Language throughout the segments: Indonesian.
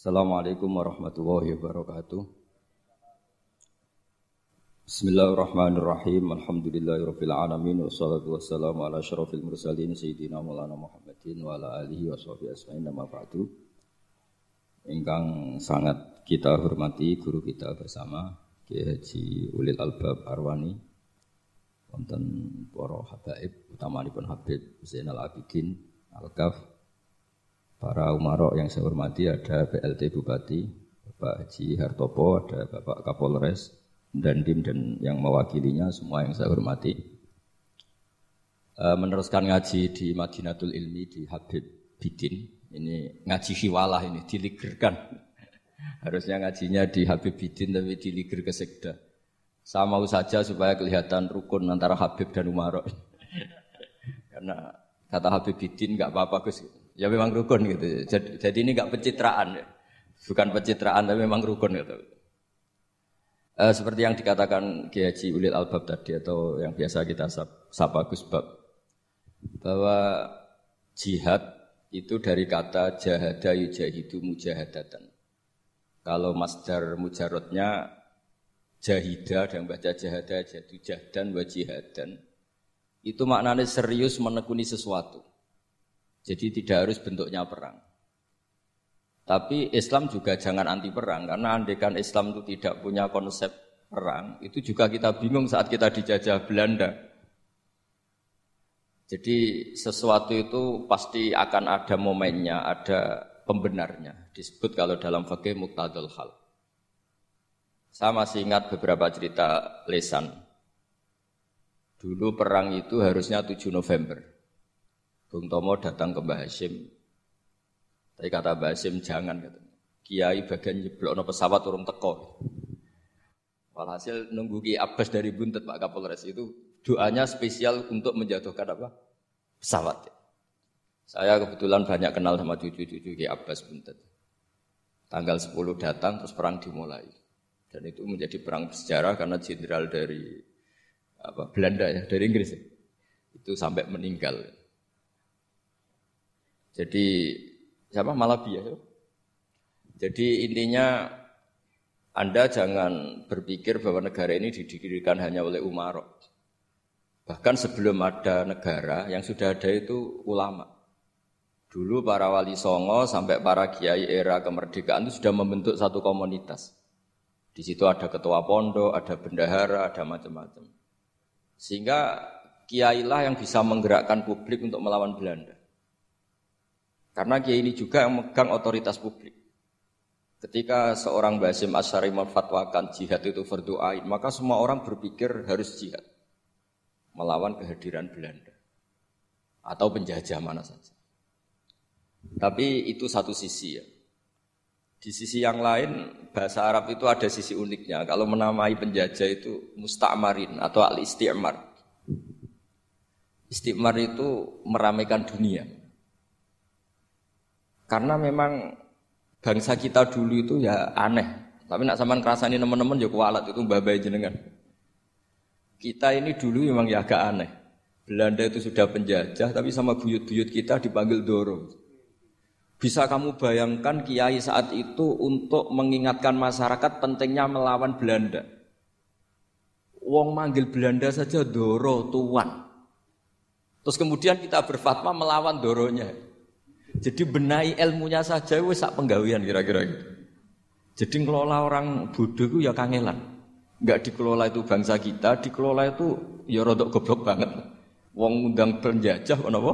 Assalamualaikum warahmatullahi wabarakatuh. Bismillahirrahmanirrahim. Alhamdulillahirabbil alamin wassalatu wassalamu ala asyrafil mursalin sayyidina Maulana Muhammadin wa ala alihi washabihi ajmain nama ba'du. Ingkang sangat kita hormati guru kita bersama Kiai Haji Ulil Albab Arwani wonten para habaib utamanipun Habib Zainal Abidin Al-Kaf Para umarok yang saya hormati ada PLT Bupati, Bapak Haji Hartopo, ada Bapak Kapolres, dan Dim dan yang mewakilinya semua yang saya hormati. E, meneruskan ngaji di Madinatul Ilmi di Habib Bidin. Ini ngaji hiwalah ini, diligerkan. Harusnya ngajinya di Habib Bidin tapi diliger ke Sekda. Sama saja supaya kelihatan rukun antara Habib dan Umarok. Karena kata Habib Bidin nggak apa-apa Gus. Ya memang rukun gitu. Jadi, jadi ini nggak pencitraan ya. Bukan pencitraan tapi memang rukun gitu. E, seperti yang dikatakan Kiai Haji Ulil Albab tadi atau yang biasa kita sapa Gus Bab bahwa jihad itu dari kata jahada yujahidu mujahadatan. Kalau masdar mujarotnya jahida dan baca jahada jadu jahdan wa jihadan itu maknanya serius menekuni sesuatu. Jadi tidak harus bentuknya perang. Tapi Islam juga jangan anti perang karena andekan Islam itu tidak punya konsep perang, itu juga kita bingung saat kita dijajah Belanda. Jadi sesuatu itu pasti akan ada momennya, ada pembenarnya. Disebut kalau dalam fakih muktadul hal. Saya masih ingat beberapa cerita lesan. Dulu perang itu harusnya 7 November. Bung Tomo datang ke Mbah Hashim. Tapi kata Mbah Hashim jangan kata. Kiai bagian nyeblok no pesawat turun teko. Walhasil nunggu Ki Abbas dari Buntet Pak Kapolres itu doanya spesial untuk menjatuhkan apa? Pesawat. Saya kebetulan banyak kenal sama cucu-cucu Ki Abbas Buntet. Tanggal 10 datang terus perang dimulai. Dan itu menjadi perang sejarah karena jenderal dari apa Belanda ya, dari Inggris. Ya. Itu sampai meninggal. Jadi siapa Malabi ya? Jadi intinya Anda jangan berpikir bahwa negara ini didirikan hanya oleh Umarok. Bahkan sebelum ada negara yang sudah ada itu ulama. Dulu para wali songo sampai para kiai era kemerdekaan itu sudah membentuk satu komunitas. Di situ ada ketua pondok, ada bendahara, ada macam-macam. Sehingga kiailah yang bisa menggerakkan publik untuk melawan Belanda. Karena kiai ini juga yang megang otoritas publik. Ketika seorang Basim Asyari memfatwakan jihad itu berdoa, maka semua orang berpikir harus jihad. Melawan kehadiran Belanda. Atau penjajah mana saja. Tapi itu satu sisi ya. Di sisi yang lain, bahasa Arab itu ada sisi uniknya. Kalau menamai penjajah itu musta'marin atau al-isti'mar. Isti'mar itu meramaikan dunia. Karena memang bangsa kita dulu itu ya aneh. Tapi nak zaman kerasani teman-teman ya kualat itu babai jenengan. Kita ini dulu memang ya agak aneh. Belanda itu sudah penjajah, tapi sama buyut-buyut kita dipanggil Doro. Bisa kamu bayangkan kiai saat itu untuk mengingatkan masyarakat pentingnya melawan Belanda. Wong manggil Belanda saja Doro tuan. Terus kemudian kita berfatwa melawan Doronya. Jadi benahi ilmunya saja wis sak penggawean kira-kira gitu. Jadi ngelola orang bodoh itu ya kangelan. Enggak dikelola itu bangsa kita, dikelola itu ya rodok goblok banget. Wong undang penjajah apa?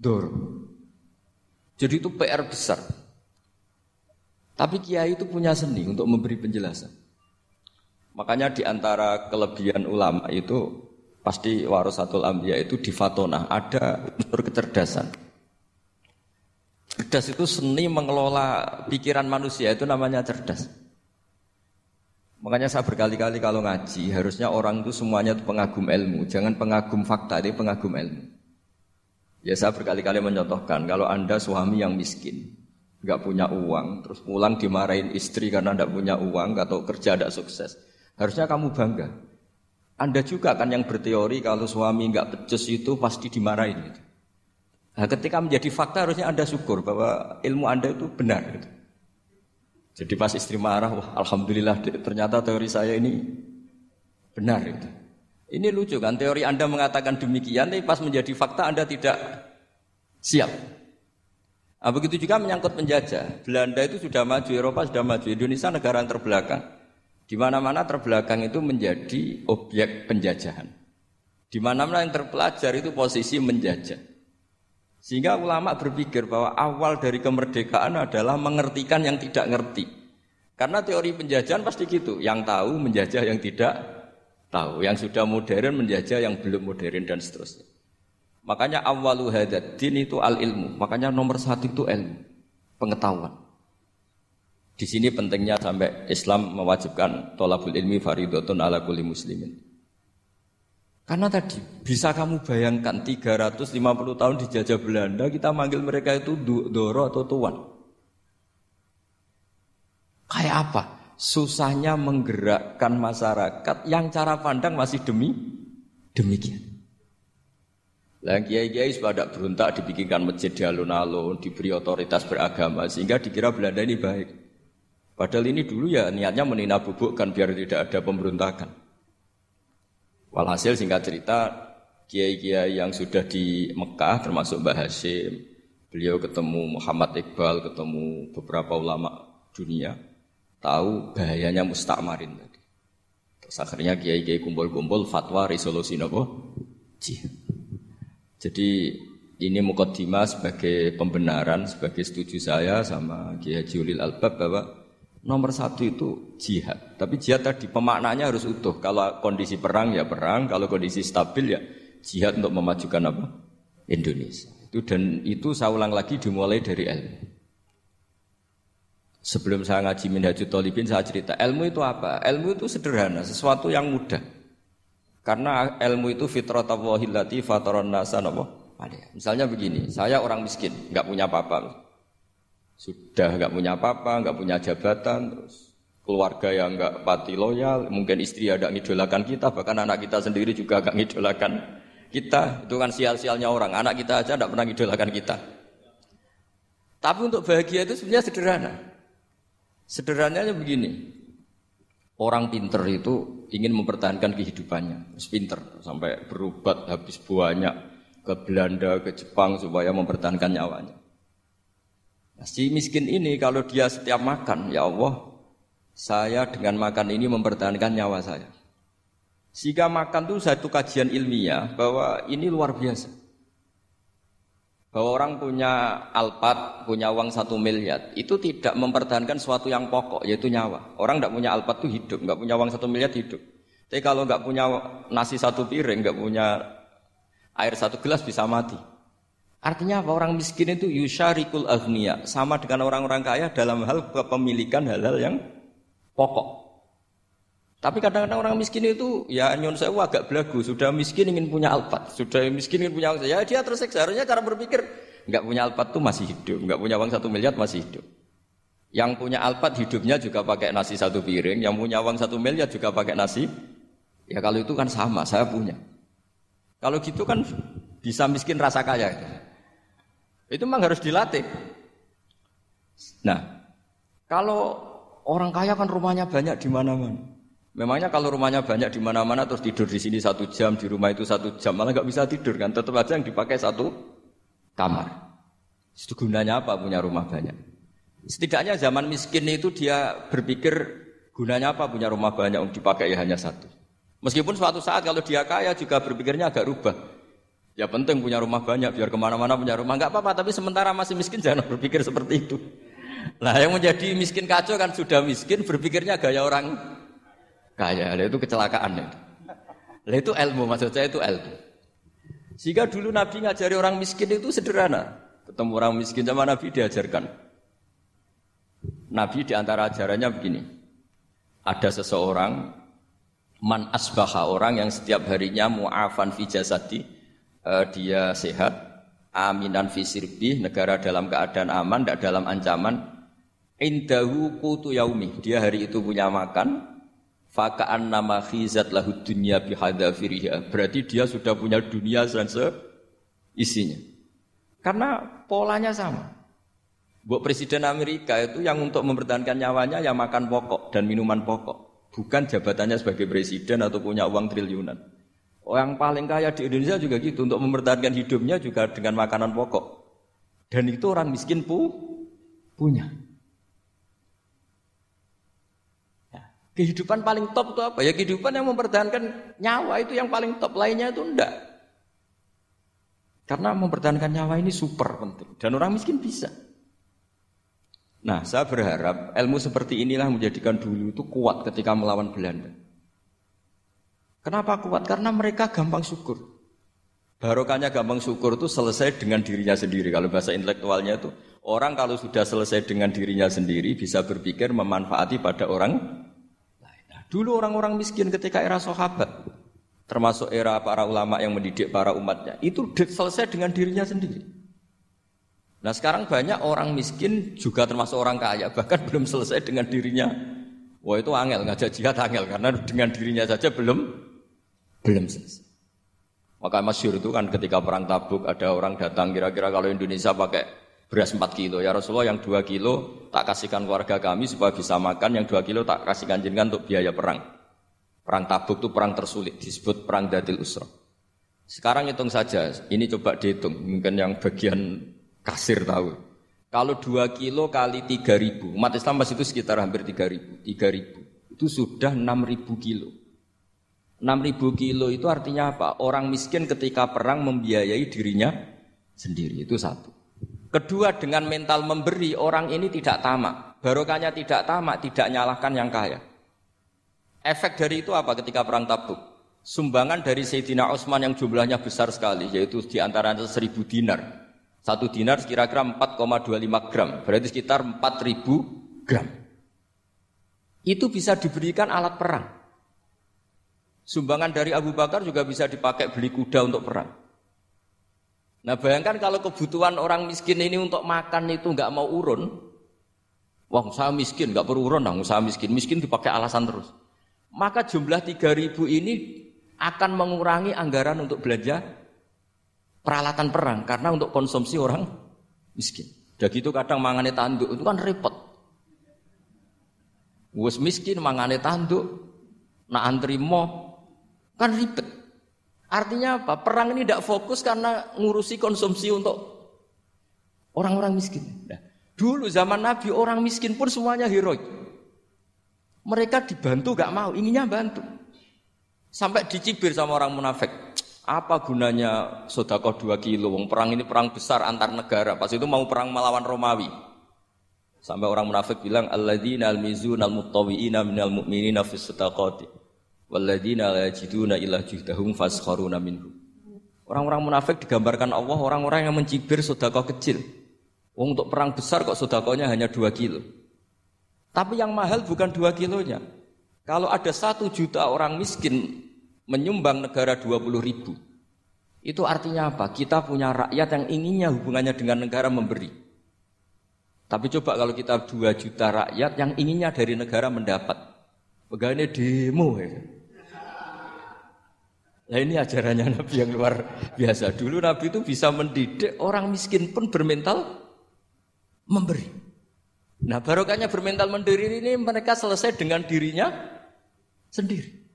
Dor. Jadi itu PR besar. Tapi kiai itu punya seni untuk memberi penjelasan. Makanya di antara kelebihan ulama itu pasti warasatul ambiyah itu di fatona ada unsur kecerdasan. Cerdas itu seni mengelola pikiran manusia itu namanya cerdas. Makanya saya berkali-kali kalau ngaji harusnya orang itu semuanya itu pengagum ilmu, jangan pengagum fakta, ini pengagum ilmu. Ya saya berkali-kali mencontohkan kalau anda suami yang miskin, nggak punya uang, terus pulang dimarahin istri karena tidak punya uang atau kerja tidak sukses, harusnya kamu bangga. Anda juga kan yang berteori kalau suami nggak pecus itu pasti dimarahin. Gitu. Nah, ketika menjadi fakta harusnya Anda syukur bahwa ilmu Anda itu benar. Gitu. Jadi pas istri marah, wah alhamdulillah ternyata teori saya ini benar itu. Ini lucu kan, teori Anda mengatakan demikian, tapi pas menjadi fakta Anda tidak siap. Nah, begitu juga menyangkut penjajah. Belanda itu sudah maju, Eropa sudah maju, Indonesia negara yang terbelakang. Di mana-mana terbelakang itu menjadi objek penjajahan. Di mana-mana yang terpelajar itu posisi menjajah. Sehingga ulama berpikir bahwa awal dari kemerdekaan adalah mengertikan yang tidak ngerti. Karena teori penjajahan pasti gitu, yang tahu menjajah yang tidak tahu, yang sudah modern menjajah yang belum modern dan seterusnya. Makanya awalu din itu al ilmu. Makanya nomor satu itu ilmu, pengetahuan. Di sini pentingnya sampai Islam mewajibkan tolabul ilmi faridotun ala kulli muslimin. Karena tadi bisa kamu bayangkan 350 tahun dijajah Belanda kita manggil mereka itu doro atau tuan. Kayak apa? Susahnya menggerakkan masyarakat yang cara pandang masih demi demikian. Lah kiai-kiai pada beruntak dibikinkan masjid di alun-alun, diberi otoritas beragama sehingga dikira Belanda ini baik. Padahal ini dulu ya niatnya menina bubukkan biar tidak ada pemberontakan. Walhasil singkat cerita kiai-kiai yang sudah di Mekah termasuk Mbah Hashim, beliau ketemu Muhammad Iqbal, ketemu beberapa ulama dunia, tahu bahayanya mustakmarin tadi. Terus akhirnya kiai-kiai kumpul-kumpul fatwa resolusi nopo. Jadi ini mukaddimah sebagai pembenaran, sebagai setuju saya sama Kiai Julil Albab bahwa nomor satu itu jihad. Tapi jihad tadi pemaknanya harus utuh. Kalau kondisi perang ya perang, kalau kondisi stabil ya jihad untuk memajukan apa? Indonesia. Itu dan itu saya ulang lagi dimulai dari ilmu. Sebelum saya ngaji Minhajul Tolibin saya cerita ilmu itu apa? Ilmu itu sederhana, sesuatu yang mudah. Karena ilmu itu fitratallahi allati fataran nasa? Misalnya begini, saya orang miskin, nggak punya apa-apa. Sudah nggak punya apa-apa, nggak punya jabatan, terus keluarga yang nggak pati loyal, mungkin istri ada ngidolakan kita, bahkan anak kita sendiri juga nggak ngidolakan kita. Itu kan sial-sialnya orang. Anak kita aja nggak pernah ngidolakan kita. Tapi untuk bahagia itu sebenarnya sederhana. Sederhananya begini, Orang pinter itu ingin mempertahankan kehidupannya, harus pinter sampai berubat habis banyak ke Belanda, ke Jepang supaya mempertahankan nyawanya. Nah, si miskin ini kalau dia setiap makan, ya Allah, saya dengan makan ini mempertahankan nyawa saya. Sehingga makan itu satu kajian ilmiah bahwa ini luar biasa bahwa orang punya alpat, punya uang satu miliar, itu tidak mempertahankan sesuatu yang pokok, yaitu nyawa. Orang tidak punya alpat itu hidup, nggak punya uang satu miliar hidup. Tapi kalau nggak punya nasi satu piring, nggak punya air satu gelas bisa mati. Artinya apa? Orang miskin itu yusyarikul agniya, sama dengan orang-orang kaya dalam hal kepemilikan hal-hal yang pokok. Tapi kadang-kadang orang miskin itu ya nyon saya agak belagu, sudah miskin ingin punya alpat, sudah miskin ingin punya ya dia tersiksa. Harusnya cara berpikir nggak punya alpat tuh masih hidup, nggak punya uang satu miliar masih hidup. Yang punya alpat hidupnya juga pakai nasi satu piring, yang punya uang satu miliar juga pakai nasi. Ya kalau itu kan sama, saya punya. Kalau gitu kan bisa miskin rasa kaya. Itu, itu memang harus dilatih. Nah, kalau orang kaya kan rumahnya banyak di mana-mana. Memangnya kalau rumahnya banyak di mana-mana terus tidur di sini satu jam, di rumah itu satu jam, malah nggak bisa tidur kan? Tetap aja yang dipakai satu kamar. Itu gunanya apa punya rumah banyak? Setidaknya zaman miskin itu dia berpikir gunanya apa punya rumah banyak untuk dipakai ya hanya satu. Meskipun suatu saat kalau dia kaya juga berpikirnya agak rubah. Ya penting punya rumah banyak biar ke mana-mana punya rumah nggak apa-apa. Tapi sementara masih miskin jangan berpikir seperti itu. Nah yang menjadi miskin kacau kan sudah miskin berpikirnya gaya orang kaya. Itu kecelakaan itu. Lah itu ilmu maksud saya itu ilmu. Sehingga dulu Nabi ngajari orang miskin itu sederhana. Ketemu orang miskin sama Nabi diajarkan. Nabi di antara ajarannya begini. Ada seseorang man asbaha orang yang setiap harinya mu'afan fi jasadi uh, dia sehat aminan fi sirbi negara dalam keadaan aman tidak dalam ancaman indahu kutu yaumi dia hari itu punya makan Fakaan nama khizat lahu dunya bihadafiriha. Berarti dia sudah punya dunia dan isinya. Karena polanya sama. Buat Presiden Amerika itu yang untuk mempertahankan nyawanya yang makan pokok dan minuman pokok. Bukan jabatannya sebagai presiden atau punya uang triliunan. Orang paling kaya di Indonesia juga gitu. Untuk mempertahankan hidupnya juga dengan makanan pokok. Dan itu orang miskin pu punya. Ya. Kehidupan paling top itu apa? Ya kehidupan yang mempertahankan nyawa itu yang paling top. Lainnya itu enggak. Karena mempertahankan nyawa ini super penting. Dan orang miskin bisa. Nah, saya berharap ilmu seperti inilah menjadikan dulu itu kuat ketika melawan Belanda. Kenapa kuat? Karena mereka gampang syukur. Barokahnya gampang syukur itu selesai dengan dirinya sendiri. Kalau bahasa intelektualnya itu orang kalau sudah selesai dengan dirinya sendiri bisa berpikir memanfaati pada orang lain. Nah, dulu orang-orang miskin ketika era sahabat, termasuk era para ulama yang mendidik para umatnya, itu selesai dengan dirinya sendiri. Nah sekarang banyak orang miskin juga termasuk orang kaya bahkan belum selesai dengan dirinya. Wah itu angel ngajak jihad angel karena dengan dirinya saja belum belum selesai. Maka masyur itu kan ketika perang tabuk ada orang datang kira-kira kalau Indonesia pakai beras 4 kilo ya Rasulullah yang 2 kilo tak kasihkan keluarga kami supaya bisa makan yang 2 kilo tak kasihkan jenengan untuk biaya perang. Perang tabuk itu perang tersulit disebut perang dadil usra. Sekarang hitung saja, ini coba dihitung, mungkin yang bagian kasir tahu. Kalau dua kilo kali tiga ribu, umat Islam masih itu sekitar hampir tiga ribu. Tiga ribu itu sudah enam ribu kilo. Enam ribu kilo itu artinya apa? Orang miskin ketika perang membiayai dirinya sendiri itu satu. Kedua dengan mental memberi orang ini tidak tamak. Barokahnya tidak tamak, tidak nyalahkan yang kaya. Efek dari itu apa ketika perang tabuk? Sumbangan dari Sayyidina Utsman yang jumlahnya besar sekali, yaitu di antara seribu dinar. Satu dinar kira-kira 4,25 gram, berarti sekitar 4000 gram. Itu bisa diberikan alat perang. Sumbangan dari Abu Bakar juga bisa dipakai beli kuda untuk perang. Nah bayangkan kalau kebutuhan orang miskin ini untuk makan itu nggak mau urun, wah usaha miskin nggak perlu urun, nah usaha miskin miskin dipakai alasan terus. Maka jumlah 3000 ini akan mengurangi anggaran untuk belanja peralatan perang karena untuk konsumsi orang miskin. Udah gitu kadang mangane tanduk itu kan repot. Wes miskin mangane tanduk, nak antri mo kan ribet. Artinya apa? Perang ini tidak fokus karena ngurusi konsumsi untuk orang-orang miskin. Nah, dulu zaman Nabi orang miskin pun semuanya heroik. Mereka dibantu gak mau, inginnya bantu. Sampai dicibir sama orang munafik. Apa gunanya sodako dua kilo? Wong perang ini perang besar antar negara. Pas itu mau perang melawan Romawi. Sampai orang munafik bilang alladzina almizuna almuttawiina minal mu'minina fis sadaqati walladzina la yajiduna illa juhdahum faskharuna minhum. Orang-orang munafik digambarkan Allah orang-orang yang mencibir sodako kecil. Untuk perang besar kok sodakonya hanya dua kilo. Tapi yang mahal bukan dua kilonya. Kalau ada satu juta orang miskin menyumbang negara 20 ribu. Itu artinya apa? Kita punya rakyat yang inginnya hubungannya dengan negara memberi. Tapi coba kalau kita 2 juta rakyat yang inginnya dari negara mendapat. Pegawainya demo ya. Nah ini ajarannya Nabi yang luar biasa. Dulu Nabi itu bisa mendidik orang miskin pun bermental memberi. Nah barokahnya bermental mendiri ini mereka selesai dengan dirinya sendiri.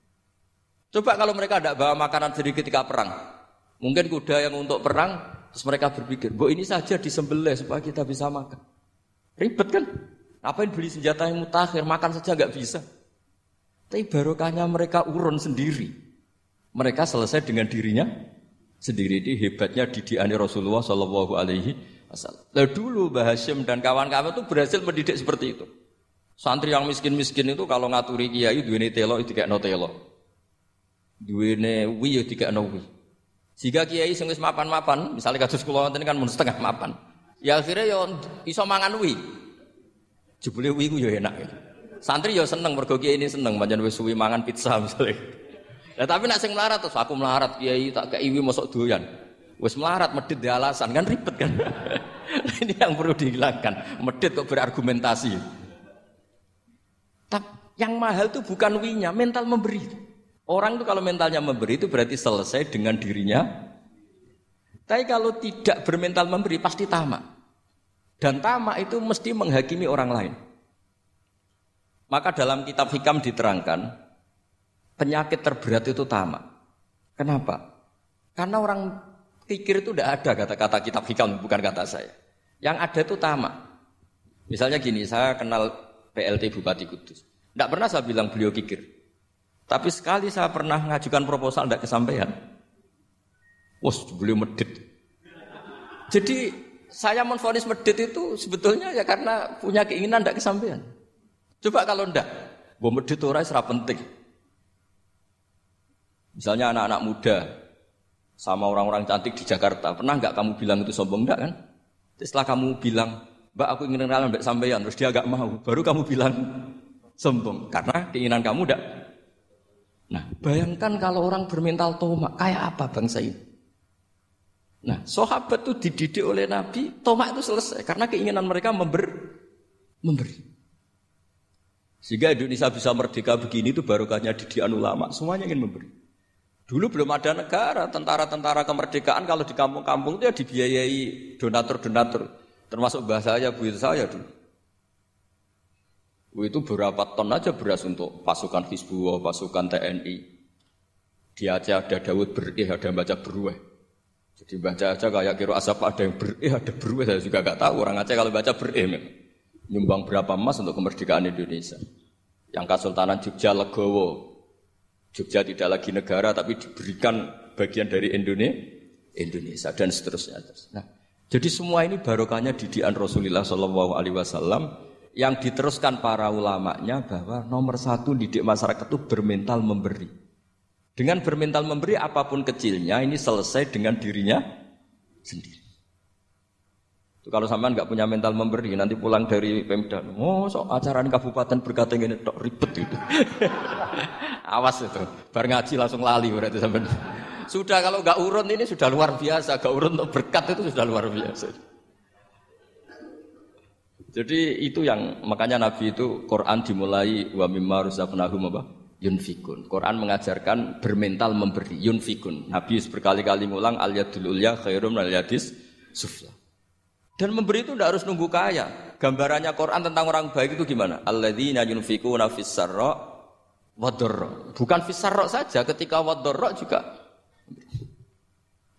Coba kalau mereka tidak bawa makanan sendiri ketika perang. Mungkin kuda yang untuk perang, terus mereka berpikir, bu ini saja disembelih supaya kita bisa makan. Ribet kan? Ngapain beli senjata yang mutakhir, makan saja nggak bisa. Tapi barokahnya mereka urun sendiri. Mereka selesai dengan dirinya sendiri. Ini hebatnya didiani Rasulullah Shallallahu Alaihi Wasallam. Dulu Mbah Hashim dan kawan-kawan itu berhasil mendidik seperti itu. Santri yang miskin-miskin itu kalau ngaturi kiai duweni telo itu kayak no telo duwene wi ya dikekno wi. Jika kiai wis mapan-mapan, misalnya kados kula wonten kan mun setengah mapan. Ya akhirnya ya iso mangan wi. Jebule wi ku ya enak. Santri ya seneng mergo kiai ini seneng pancen wis suwi mangan pizza misalnya. Nah, tapi nak sing melarat terus aku melarat kiai tak kei mosok doyan. Wis melarat medit di alasan kan ribet kan. ini yang perlu dihilangkan. Medit kok berargumentasi. Tapi yang mahal itu bukan winya, mental memberi. Orang itu kalau mentalnya memberi itu berarti selesai dengan dirinya. Tapi kalau tidak bermental memberi pasti tamak. Dan tamak itu mesti menghakimi orang lain. Maka dalam kitab hikam diterangkan, penyakit terberat itu tamak. Kenapa? Karena orang pikir itu tidak ada kata-kata kitab hikam, bukan kata saya. Yang ada itu tamak. Misalnya gini, saya kenal PLT Bupati Kudus. Tidak pernah saya bilang beliau kikir. Tapi sekali saya pernah mengajukan proposal tidak kesampaian. Wah, beliau medit. Jadi saya menfonis medit itu sebetulnya ya karena punya keinginan tidak kesampaian. Coba kalau ndak, bom medit orang serap penting. Misalnya anak-anak muda sama orang-orang cantik di Jakarta, pernah nggak kamu bilang itu sombong enggak kan? Setelah kamu bilang, Mbak aku ingin kenalan Mbak sampeyan, terus dia agak mau, baru kamu bilang sombong karena keinginan kamu enggak. Nah, bayangkan kalau orang bermental tomak, kayak apa bangsa ini? Nah, sahabat itu dididik oleh Nabi, tomak itu selesai karena keinginan mereka member, memberi. Sehingga Indonesia bisa merdeka begini itu barokahnya didikan ulama, semuanya ingin memberi. Dulu belum ada negara, tentara-tentara kemerdekaan kalau di kampung-kampung itu ya dibiayai donatur-donatur. Termasuk bahasa saya, bu saya dulu. Itu berapa ton aja beras untuk pasukan Hizbullah, pasukan TNI. Di Aceh ada Dawud berih, ada yang baca berueh. Jadi baca aja kayak kira asap ada yang berih, ada berueh. Saya juga gak tahu orang Aceh kalau baca berih. Nyumbang berapa emas untuk kemerdekaan Indonesia. Yang Kesultanan Jogja Legowo. Jogja tidak lagi negara tapi diberikan bagian dari Indonesia. Indonesia dan seterusnya. Nah, jadi semua ini barokahnya didikan Rasulullah Shallallahu Alaihi Wasallam yang diteruskan para ulamanya bahwa nomor satu didik masyarakat itu bermental memberi. Dengan bermental memberi apa pun kecilnya ini selesai dengan dirinya sendiri. Kalau sampean nggak punya mental memberi nanti pulang dari Pemda, oh so acara kabupaten berkata ini tok ribet itu. Awas itu, bar ngaji langsung lali berarti sampean. Sudah kalau nggak urun ini sudah luar biasa, nggak urun untuk berkat itu sudah luar biasa. Jadi itu yang makanya Nabi itu Quran dimulai wa mimma rusaqnahum apa? Yunfikun. Quran mengajarkan bermental memberi yunfikun. Nabi berkali-kali ngulang al yadul ulya khairum al yadis sufla. Dan memberi itu tidak harus nunggu kaya. Gambarannya Quran tentang orang baik itu gimana? Alladzina yunfikuna fis sarra wadorro. Bukan fis saja, ketika wadorro juga.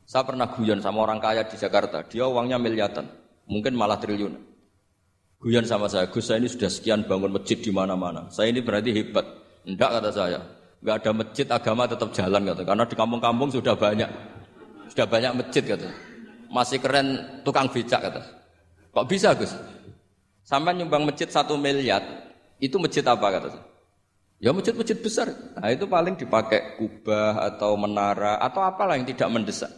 Saya pernah guyon sama orang kaya di Jakarta. Dia uangnya miliaran, mungkin malah triliunan. Guyon sama saya, Gus saya ini sudah sekian bangun masjid di mana-mana. Saya ini berarti hebat. Enggak kata saya. Enggak ada masjid agama tetap jalan kata. Karena di kampung-kampung sudah banyak. Sudah banyak masjid kata. Masih keren tukang becak kata. Kok bisa Gus? Sampai nyumbang masjid satu miliar, itu masjid apa kata? Ya masjid-masjid besar. Nah itu paling dipakai kubah atau menara atau apalah yang tidak mendesak.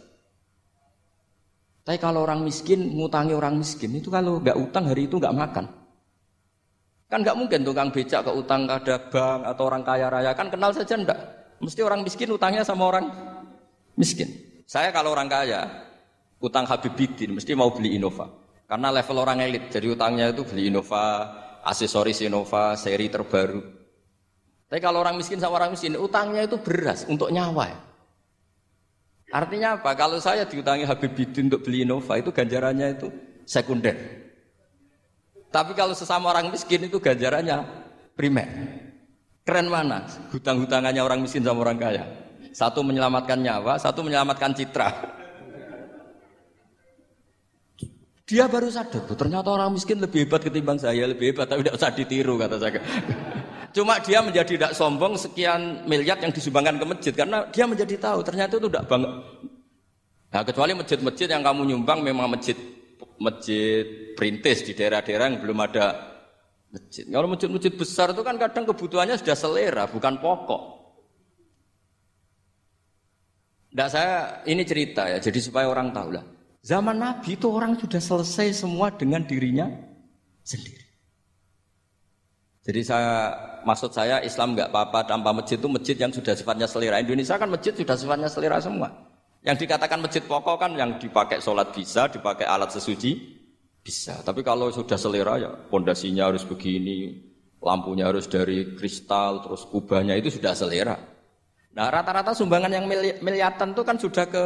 Tapi kalau orang miskin ngutangi orang miskin itu kalau nggak utang hari itu nggak makan. Kan nggak mungkin tukang becak ke utang ada bank atau orang kaya raya kan kenal saja ndak. Mesti orang miskin utangnya sama orang miskin. Saya kalau orang kaya utang Habib Bidin mesti mau beli Innova. Karena level orang elit jadi utangnya itu beli Innova, aksesoris Innova, seri terbaru. Tapi kalau orang miskin sama orang miskin utangnya itu beras untuk nyawa. Ya. Artinya apa? Kalau saya diutangi Habib Bidin untuk beli Innova itu ganjarannya itu sekunder. Tapi kalau sesama orang miskin itu ganjarannya primer. Keren mana? Hutang-hutangannya orang miskin sama orang kaya. Satu menyelamatkan nyawa, satu menyelamatkan citra. Dia baru sadar, ternyata orang miskin lebih hebat ketimbang saya, lebih hebat, tapi tidak usah ditiru kata saya. Cuma dia menjadi tidak sombong sekian miliar yang disumbangkan ke masjid karena dia menjadi tahu ternyata itu tidak bangga. Nah, kecuali masjid-masjid yang kamu nyumbang memang masjid masjid perintis di daerah-daerah yang belum ada masjid. Kalau masjid-masjid besar itu kan kadang kebutuhannya sudah selera, bukan pokok. Tidak saya ini cerita ya, jadi supaya orang tahu lah. Zaman Nabi itu orang sudah selesai semua dengan dirinya sendiri. Jadi saya maksud saya Islam nggak apa-apa tanpa masjid itu masjid yang sudah sifatnya selera. Indonesia kan masjid sudah sifatnya selera semua. Yang dikatakan masjid pokok kan yang dipakai sholat bisa, dipakai alat sesuci bisa. Tapi kalau sudah selera ya pondasinya harus begini, lampunya harus dari kristal, terus kubahnya itu sudah selera. Nah rata-rata sumbangan yang miliatan itu kan sudah ke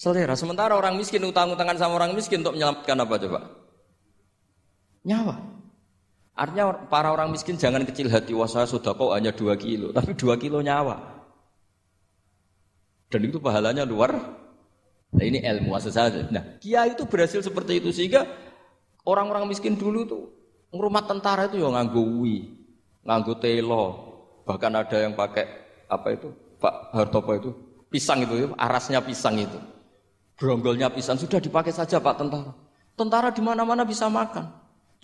selera. Sementara orang miskin utang-utangan sama orang miskin untuk menyelamatkan apa coba? Nyawa. Artinya para orang miskin jangan kecil hati, wah saya sudah kok hanya dua kilo, tapi dua kilo nyawa. Dan itu pahalanya luar. Nah ini ilmu saja. Nah, kiai itu berhasil seperti itu sehingga orang-orang miskin dulu tuh rumah tentara itu ya nganggo wi, nganggo telo, bahkan ada yang pakai apa itu Pak Hartopo itu pisang itu, ya, arasnya pisang itu, bronggolnya pisang sudah dipakai saja Pak tentara. Tentara di mana-mana bisa makan.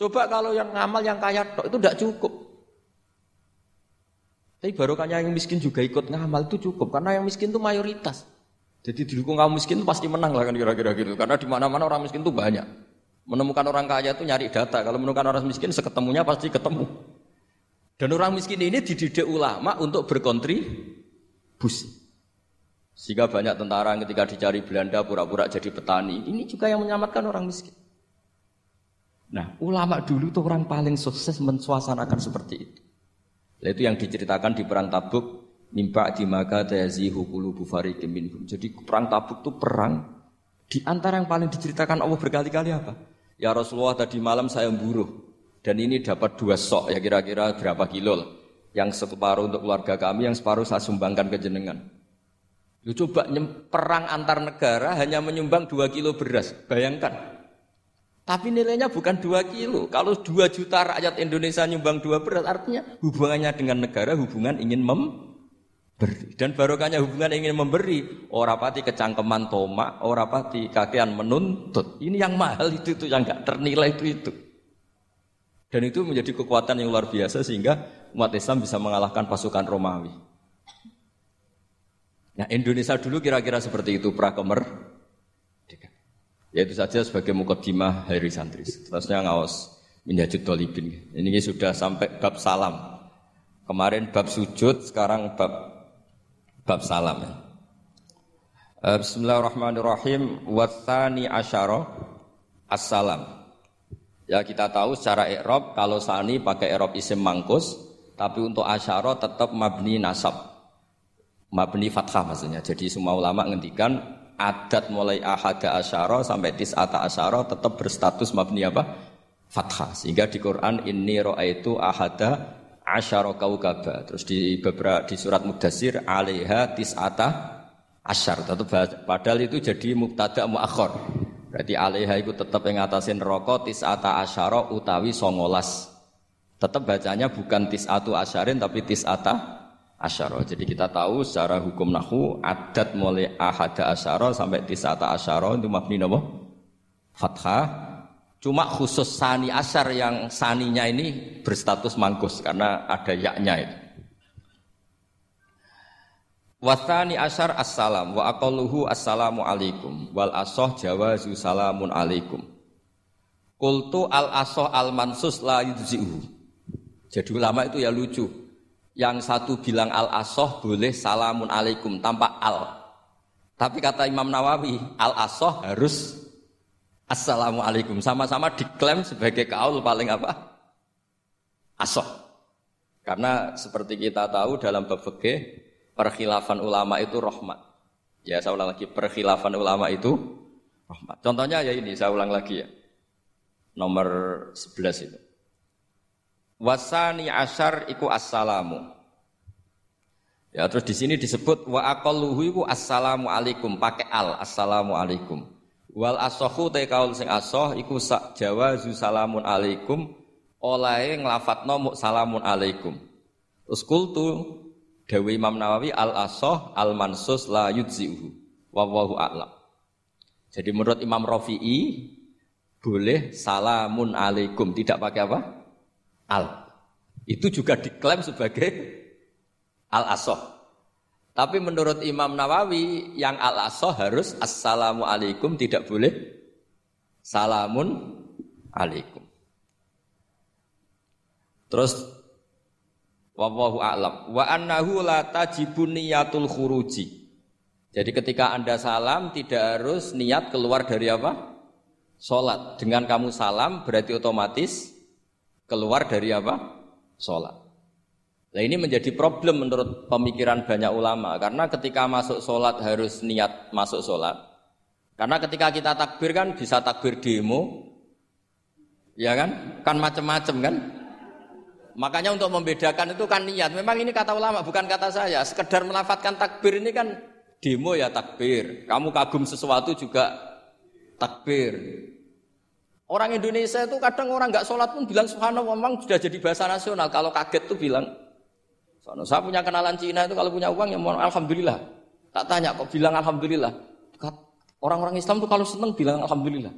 Coba kalau yang ngamal yang kaya itu tidak cukup. Tapi barokahnya yang miskin juga ikut ngamal itu cukup karena yang miskin itu mayoritas. Jadi didukung kaum miskin itu pasti menang lah kan kira-kira gitu. Karena di mana-mana orang miskin itu banyak. Menemukan orang kaya itu nyari data. Kalau menemukan orang miskin seketemunya pasti ketemu. Dan orang miskin ini dididik ulama untuk berkontribusi. Sehingga banyak tentara ketika dicari Belanda pura-pura jadi petani. Ini juga yang menyelamatkan orang miskin. Nah, ulama dulu itu orang paling sukses mensuasanakan seperti itu. Nah, itu yang diceritakan di perang Tabuk mimpa di maka tayazihu qulubu fariqim. Jadi perang Tabuk itu perang di antara yang paling diceritakan Allah berkali-kali apa? Ya Rasulullah tadi malam saya memburuh dan ini dapat dua sok ya kira-kira berapa kilo lah. Yang separuh untuk keluarga kami, yang separuh saya sumbangkan ke jenengan. Lu coba perang antar negara hanya menyumbang dua kilo beras, bayangkan. Tapi nilainya bukan dua kilo. Kalau dua juta rakyat Indonesia nyumbang dua beras, artinya hubungannya dengan negara hubungan ingin memberi. Dan barokahnya hubungan ingin memberi. Orang pati kecangkeman toma, orang pati kakean menuntut. Ini yang mahal itu itu yang nggak ternilai itu itu. Dan itu menjadi kekuatan yang luar biasa sehingga umat Islam bisa mengalahkan pasukan Romawi. Nah Indonesia dulu kira-kira seperti itu prakemer Ya itu saja sebagai mukaddimah hari santri. Terusnya ngawas minjajud dolibin. Ini sudah sampai bab salam. Kemarin bab sujud, sekarang bab bab salam. Eh, bismillahirrahmanirrahim. Wathani asyara assalam. Ya kita tahu secara i'rab kalau sani pakai i'rab isim mangkus, tapi untuk asyara tetap mabni nasab. Mabni fathah maksudnya. Jadi semua ulama ngendikan adat mulai ahada asyara sampai tis'ata asyara tetap berstatus mabni apa? Fathah. Sehingga di Quran ini roa itu ahada asyara kaukaba. Terus di beberapa di surat Mudassir alaiha tis'ata asyar. Tetap padahal itu jadi mubtada muakhir. Berarti alaiha itu tetap yang ngatasin rokok tis'ata asyara utawi songolas. Tetap bacanya bukan tis'atu asyarin tapi tis'ata asyara. Jadi kita tahu secara hukum nahu adat mulai ahada asyara sampai tisata asyara itu mabni napa? Fathah. Cuma khusus sani asyar yang saninya ini berstatus mangkus karena ada yaknya itu. Wasani asyar assalam wa aqalluhu assalamu alaikum wal asoh jawazu salamun alaikum. Kultu al asoh al mansus la yujzi'uhu. Jadi ulama itu ya lucu. Yang satu bilang al asoh boleh salamun alaikum tanpa al. Tapi kata Imam Nawawi, al asoh harus assalamu alaikum. Sama-sama diklaim sebagai kaul paling apa? Asoh. Karena seperti kita tahu dalam bab perkhilafan ulama itu rahmat. Ya saya ulang lagi perkhilafan ulama itu rahmat. Contohnya ya ini saya ulang lagi ya. Nomor 11 itu. Wasani asyar iku assalamu. Ya terus di sini disebut wa aqalluhu iku assalamu alaikum pakai al assalamu alaikum. Wal asohu te kaul sing asoh iku sak jawazu salamun alaikum olahe nglafatno mu salamun alaikum. Terus kultu Dewi Imam Nawawi al asoh al mansus la yujzi'uhu. Wallahu a'lam. Jadi menurut Imam Rafi'i boleh salamun alaikum tidak pakai apa? Al. Itu juga diklaim sebagai al-asoh. Tapi menurut Imam Nawawi yang al-asoh harus assalamu alaikum tidak boleh salamun alaikum. Terus wallahu a'lam wa annahu la tajibun niyatul khuruji. Jadi ketika Anda salam tidak harus niat keluar dari apa? Salat. Dengan kamu salam berarti otomatis keluar dari apa? Sholat. Nah ini menjadi problem menurut pemikiran banyak ulama karena ketika masuk sholat harus niat masuk sholat. Karena ketika kita takbir kan bisa takbir demo, Ya kan? Kan macam-macam kan? Makanya untuk membedakan itu kan niat. Memang ini kata ulama, bukan kata saya. Sekedar melafatkan takbir ini kan demo ya takbir. Kamu kagum sesuatu juga takbir. Orang Indonesia itu kadang orang nggak sholat pun bilang subhanallah memang sudah jadi bahasa nasional. Kalau kaget tuh bilang, saya punya kenalan Cina itu kalau punya uang ya mohon alhamdulillah. Tak tanya kok bilang alhamdulillah. Orang-orang Islam tuh kalau seneng bilang alhamdulillah.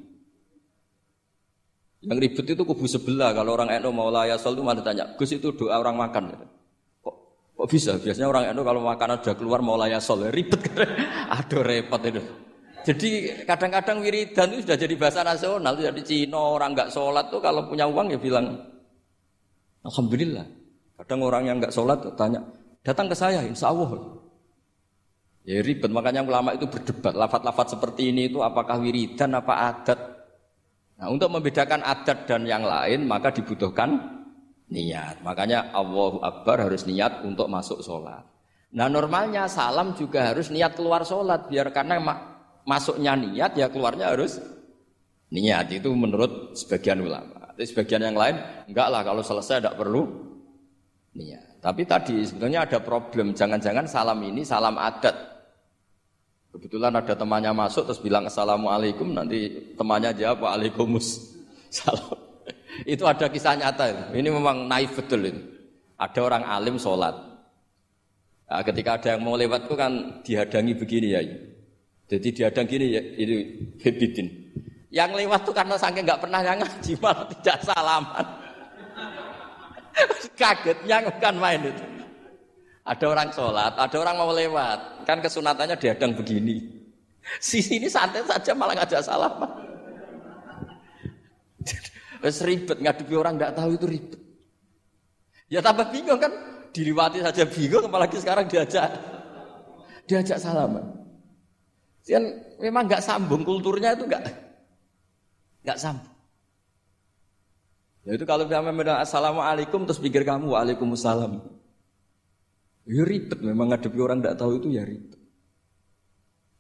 Yang ribet itu kubu sebelah. Kalau orang NU mau layasol itu mana tanya, Gus itu doa orang makan. Kok, kok bisa? Biasanya orang NU kalau makanan sudah keluar mau layasol, ribet. Aduh repot itu. Jadi kadang-kadang wiridan itu sudah jadi bahasa nasional. Jadi Cina orang nggak sholat tuh kalau punya uang ya bilang Alhamdulillah. Kadang orang yang nggak sholat tuh tanya, datang ke saya, insya Allah. Ya ribet, makanya ulama itu berdebat. Lafat-lafat seperti ini itu apakah wiridan, apa adat. Nah, untuk membedakan adat dan yang lain maka dibutuhkan niat. Makanya Allahu Akbar harus niat untuk masuk sholat. Nah normalnya salam juga harus niat keluar sholat biar karena masuknya niat ya keluarnya harus niat itu menurut sebagian ulama. Tapi sebagian yang lain enggak lah kalau selesai tidak perlu niat. Tapi tadi sebetulnya ada problem. Jangan-jangan salam ini salam adat. Kebetulan ada temannya masuk terus bilang assalamualaikum nanti temannya jawab waalaikumsalam. itu ada kisah nyata. Ini memang naif betul ini. Ada orang alim sholat. Nah, ketika ada yang mau lewat itu kan dihadangi begini ya. Jadi dihadang gini ya itu hebidin. Yang lewat tuh karena saking nggak pernah yang ngaji malah tidak salaman. Kagetnya bukan main itu. Ada orang sholat, ada orang mau lewat. Kan kesunatannya dihadang begini. Sisi ini santai saja malah ngajak salaman. Wes ribet ngadepi orang tidak tahu itu ribet. Ya tambah bingung kan, diliwati saja bingung apalagi sekarang diajak diajak salaman. Kan memang nggak sambung kulturnya itu nggak nggak sambung. Ya itu kalau dia bilang assalamualaikum terus pikir kamu waalaikumsalam. Ya ribet memang ngadepi orang tidak tahu itu ya ribet.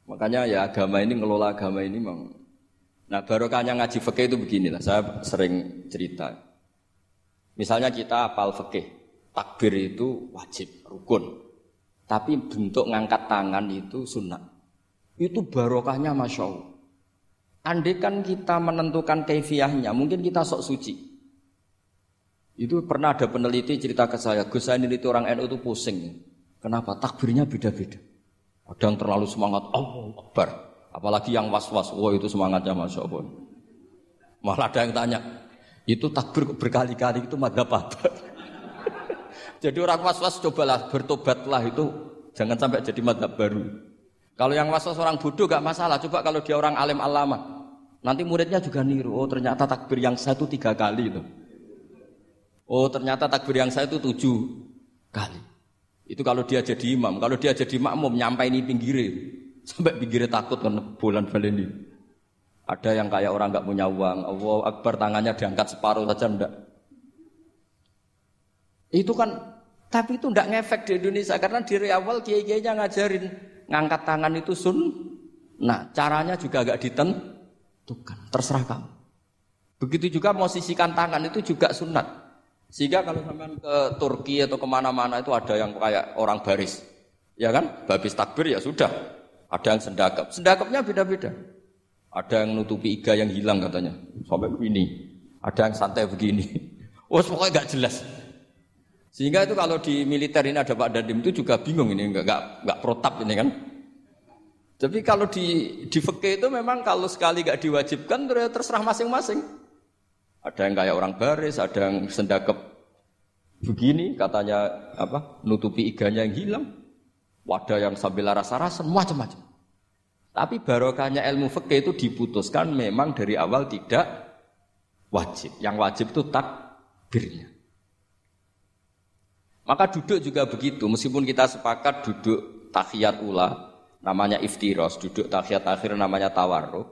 Makanya ya agama ini ngelola agama ini memang. Nah barokahnya ngaji fikih itu beginilah. Saya sering cerita. Misalnya kita apal fikih, takbir itu wajib, rukun. Tapi bentuk ngangkat tangan itu sunnah. Itu barokahnya masya Allah. Andai kan kita menentukan kefiahnya, mungkin kita sok suci. Itu pernah ada peneliti cerita ke saya, Gus saya itu orang NU itu pusing. Kenapa? Takbirnya beda-beda. Ada yang terlalu semangat, Allah Akbar. Apalagi yang was-was, wah itu semangatnya Masya Allah. Malah ada yang tanya, itu takbir berkali-kali itu madhab apa? jadi orang was-was cobalah bertobatlah itu jangan sampai jadi madhab baru. Kalau yang was-was orang bodoh gak masalah. Coba kalau dia orang alim alama, nanti muridnya juga niru. Oh ternyata takbir yang satu tiga kali itu. Oh ternyata takbir yang saya itu tujuh kali. Itu kalau dia jadi imam. Kalau dia jadi makmum nyampai ini pinggirnya. Sampai pinggirnya takut kan bulan baleni. Ada yang kayak orang nggak punya uang. Allah Akbar tangannya diangkat separuh saja ndak. Itu kan tapi itu ndak ngefek di Indonesia karena dari awal kiai-kiainya ngajarin ngangkat tangan itu sun. Nah, caranya juga agak ditentukan, terserah kamu. Begitu juga mau sisikan tangan itu juga sunat. Sehingga kalau sampai ke Turki atau ke mana-mana itu ada yang kayak orang baris. Ya kan? Babis takbir ya sudah. Ada yang sendakap. Sendakapnya beda-beda. Ada yang nutupi iga yang hilang katanya. Sampai begini. Ada yang santai begini. Oh pokoknya gak jelas. Sehingga itu kalau di militer ini ada Pak Dadim itu juga bingung ini. Nggak, nggak, nggak protap ini kan. Tapi kalau di di fakih itu memang kalau sekali gak diwajibkan terserah masing-masing. Ada yang kayak orang baris, ada yang sendakep begini, katanya apa? Nutupi iganya yang hilang. Wadah yang sambil rasa-rasa, macam-macam. Tapi barokahnya ilmu fikih itu diputuskan memang dari awal tidak wajib. Yang wajib itu takbirnya. Maka duduk juga begitu, meskipun kita sepakat duduk tahiyat ula, namanya iftiros, duduk tahiyat akhir namanya tawarruk,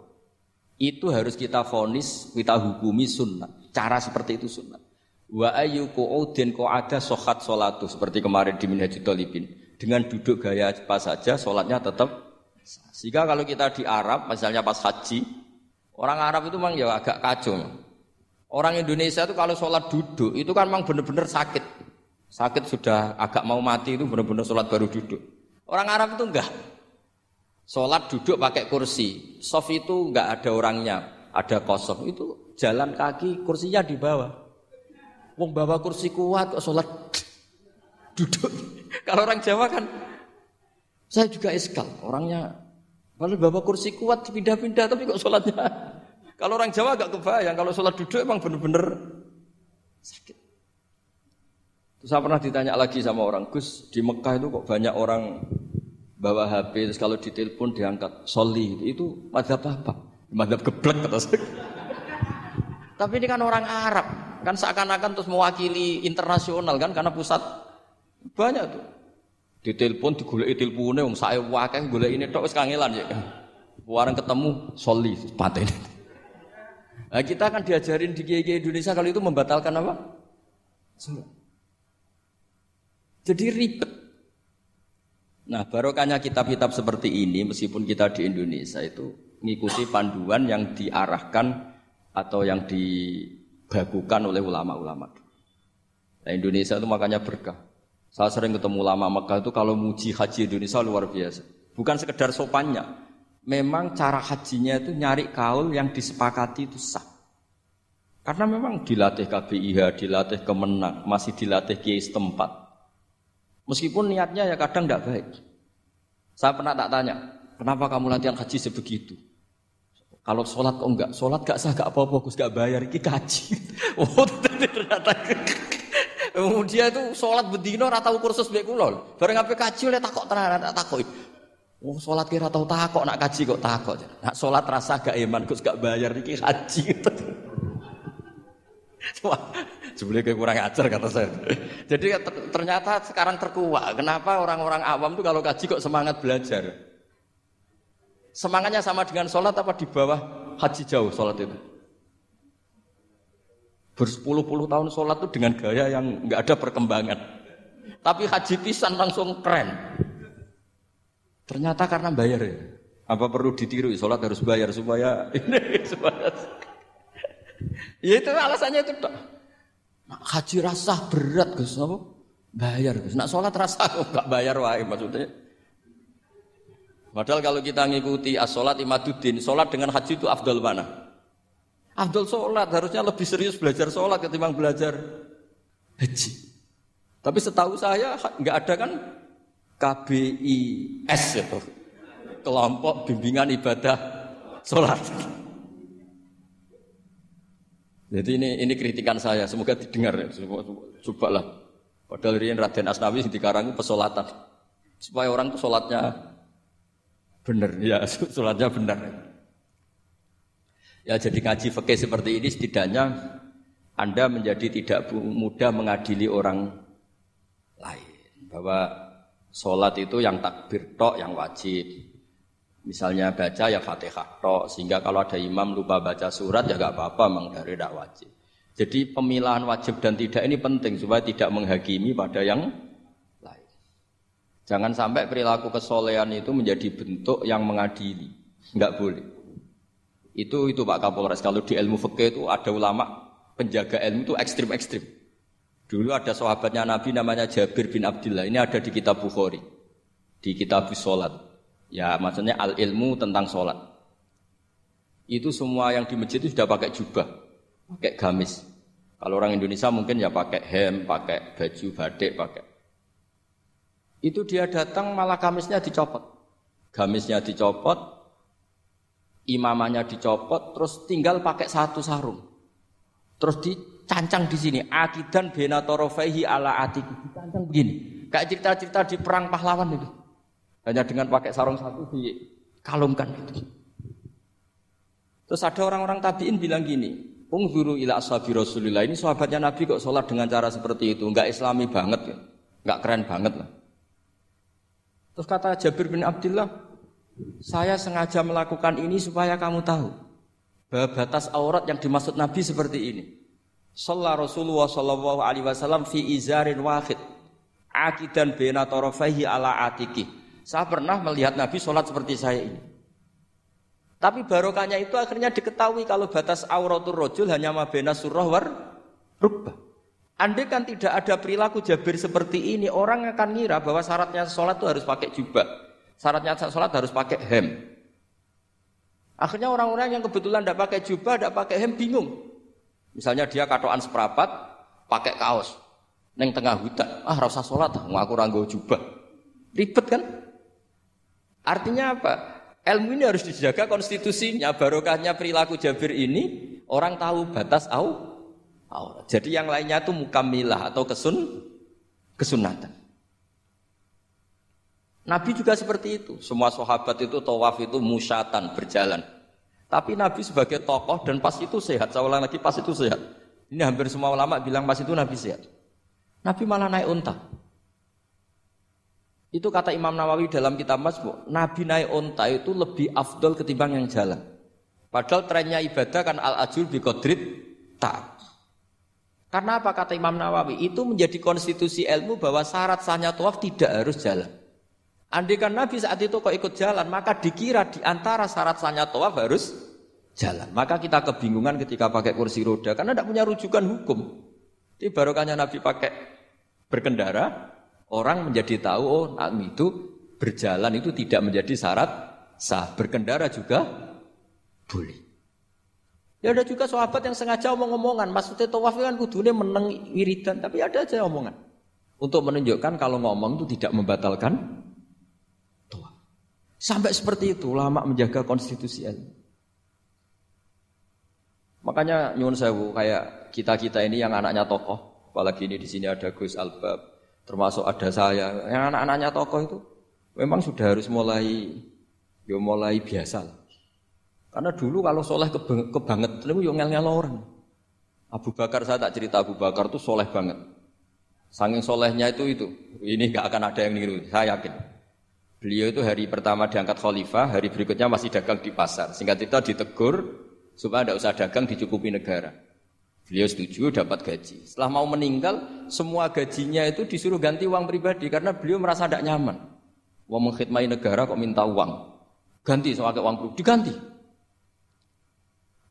itu harus kita fonis, kita hukumi sunnah. Cara seperti itu sunnah. Wa ayu qu'udin ada sohat solatu seperti kemarin di Minhajul Talibin. Dengan duduk gaya apa saja, solatnya tetap. Sehingga kalau kita di Arab, misalnya pas haji, orang Arab itu memang ya agak kacau. Orang Indonesia itu kalau sholat duduk itu kan memang benar-benar sakit. Sakit sudah agak mau mati itu benar-benar sholat baru duduk. Orang Arab itu enggak. Sholat duduk pakai kursi. Soft itu enggak ada orangnya, ada kosong. Itu jalan kaki, kursinya di bawah. Wong bawa kursi kuat kok sholat duduk. Kalau orang Jawa kan, saya juga eskal. Orangnya, kalau bawa kursi kuat pindah-pindah tapi kok sholatnya kalau orang Jawa agak kebayang, kalau sholat duduk emang bener-bener sakit. Terus saya pernah ditanya lagi sama orang, Gus, di Mekah itu kok banyak orang bawa HP, terus kalau ditelepon diangkat soli, itu madhab apa? Madhab geblek kata saya. Tapi ini kan orang Arab, kan seakan-akan terus mewakili internasional kan, karena pusat banyak tuh. Ditelepon, digulai teleponnya, wong saya wakil, gulai ini tok kangelan ya. Warang ketemu soli, paten. Nah, kita akan diajarin di GG Indonesia kalau itu membatalkan apa? Sholat. Jadi ribet. Nah, barokahnya kitab-kitab seperti ini, meskipun kita di Indonesia itu mengikuti panduan yang diarahkan atau yang dibagukan oleh ulama-ulama. Nah, Indonesia itu makanya berkah. Saya sering ketemu ulama Mekah itu kalau muji haji Indonesia luar biasa. Bukan sekedar sopannya, memang cara hajinya itu nyari kaul yang disepakati itu sah. Karena memang dilatih KBIH, dilatih kemenang, masih dilatih kiai setempat. Meskipun niatnya ya kadang tidak baik. Saya pernah tak tanya, kenapa kamu latihan haji sebegitu? Kalau sholat kok enggak? Sholat gak sah gak apa-apa, Gus gak bayar, ini kaji. Oh ternyata Kemudian itu sholat bedino ratau kursus baik kulol. Bareng apa kaji oleh takok tenan tak takoi. Oh sholat kira tahu takok nak kaji kok takok. Nak sholat rasa gak iman Gus gak bayar iki haji. Wah, sebenarnya kurang ajar kata saya. Jadi ternyata sekarang terkuak. Kenapa orang-orang awam tuh kalau kaji kok semangat belajar? Semangatnya sama dengan sholat apa di bawah haji jauh sholat itu? Berpuluh-puluh tahun sholat itu dengan gaya yang nggak ada perkembangan. Tapi haji pisan langsung keren. Ternyata karena bayar ya. Apa perlu ditiru? Sholat harus bayar supaya ini supaya. ya itu alasannya itu. Haji rasa berat Gus, apa? Bayar Gus. Nak sholat rasa enggak bayar wae maksudnya. Padahal kalau kita ngikuti as-sholat imaduddin, sholat dengan haji itu afdal mana? Afdal sholat, harusnya lebih serius belajar sholat ketimbang belajar haji. Tapi setahu saya nggak ada kan KBIS itu kelompok bimbingan ibadah sholat. Jadi ini ini kritikan saya, semoga didengar ya. Coba lah. Padahal ini Raden Asnawi di Karang pesolatan. Supaya orang itu sholatnya benar, ya sholatnya benar. Ya jadi ngaji fakih seperti ini setidaknya Anda menjadi tidak mudah mengadili orang lain. Bahwa Sholat itu yang takbir tok yang wajib. Misalnya baca ya fatihah tok. Sehingga kalau ada imam lupa baca surat ya gak apa-apa memang dari tidak wajib. Jadi pemilahan wajib dan tidak ini penting supaya tidak menghakimi pada yang lain. Jangan sampai perilaku kesolehan itu menjadi bentuk yang mengadili. Enggak boleh. Itu itu Pak Kapolres kalau di ilmu fikih itu ada ulama penjaga ilmu itu ekstrim-ekstrim. Dulu ada sahabatnya Nabi namanya Jabir bin Abdullah. Ini ada di kitab Bukhari. Di kitab Sholat. Ya maksudnya al ilmu tentang sholat. Itu semua yang di masjid itu sudah pakai jubah. Pakai gamis. Kalau orang Indonesia mungkin ya pakai hem, pakai baju batik, pakai. Itu dia datang malah gamisnya dicopot. Gamisnya dicopot, imamannya dicopot, terus tinggal pakai satu sarung. Terus di cancang di sini akidan bena torofaihi ala atik cancang begini kayak cerita-cerita di perang pahlawan itu hanya dengan pakai sarung satu dikalungkan itu terus ada orang-orang tabiin bilang gini Ungzuru ila ashabi Rasulillah. Ini sahabatnya Nabi kok sholat dengan cara seperti itu? Nggak islami banget ya? Nggak keren banget lah. Terus kata Jabir bin Abdullah saya sengaja melakukan ini supaya kamu tahu bahwa batas aurat yang dimaksud Nabi seperti ini. Sholat Rasulullah Shallallahu Alaihi Wasallam fi izarin wahid akidan bena torofaihi ala atiki. Saya pernah melihat Nabi sholat seperti saya ini. Tapi barokahnya itu akhirnya diketahui kalau batas auratul rojul hanya mabena surah war rukbah. Andai kan tidak ada perilaku Jabir seperti ini, orang akan ngira bahwa syaratnya sholat itu harus pakai jubah. Syaratnya sholat harus pakai hem. Akhirnya orang-orang yang kebetulan tidak pakai jubah, tidak pakai hem, bingung. Misalnya dia katoan seperapat, pakai kaos. Neng tengah hutan, ah rasa sholat, ngaku ranggo jubah. Ribet kan? Artinya apa? Ilmu ini harus dijaga konstitusinya, barokahnya perilaku Jabir ini, orang tahu batas au, aurat. Jadi yang lainnya itu mukamilah atau kesun, kesunatan. Nabi juga seperti itu. Semua sahabat itu tawaf itu musyatan, berjalan. Tapi Nabi sebagai tokoh dan pas itu sehat. Saya ulang lagi pas itu sehat. Ini hampir semua ulama bilang pas itu Nabi sehat. Nabi malah naik unta. Itu kata Imam Nawawi dalam kitab Masbu. Nabi naik unta itu lebih afdol ketimbang yang jalan. Padahal trennya ibadah kan al-ajul bi kodrit tak. Karena apa kata Imam Nawawi? Itu menjadi konstitusi ilmu bahwa syarat sahnya tawaf tidak harus jalan. Andaikan Nabi saat itu kok ikut jalan, maka dikira di antara syarat sahnya tawaf harus jalan. Maka kita kebingungan ketika pakai kursi roda karena tidak punya rujukan hukum. Jadi barokahnya Nabi pakai berkendara, orang menjadi tahu oh itu berjalan itu tidak menjadi syarat sah. Berkendara juga boleh. Ya ada juga sahabat yang sengaja omong-omongan, maksudnya tawaf kan kudune meneng wiridan, tapi ada aja omongan. Untuk menunjukkan kalau ngomong itu tidak membatalkan Sampai seperti itu ulama menjaga konstitusi ilmu. Makanya nyuwun sewu kayak kita-kita ini yang anaknya tokoh, apalagi ini di sini ada Gus Albab, termasuk ada saya, yang anak-anaknya tokoh itu memang sudah harus mulai yo mulai biasa lah. Karena dulu kalau soleh kebanget, itu yo ngel-ngel orang. Abu Bakar saya tak cerita Abu Bakar tuh soleh banget. Saking solehnya itu itu, ini gak akan ada yang niru, saya yakin. Beliau itu hari pertama diangkat khalifah, hari berikutnya masih dagang di pasar. Singkat cerita ditegur supaya tidak usah dagang dicukupi negara. Beliau setuju dapat gaji. Setelah mau meninggal, semua gajinya itu disuruh ganti uang pribadi karena beliau merasa tidak nyaman. Mau mengkhidmati negara kok minta uang. Ganti soal uang pribadi, diganti.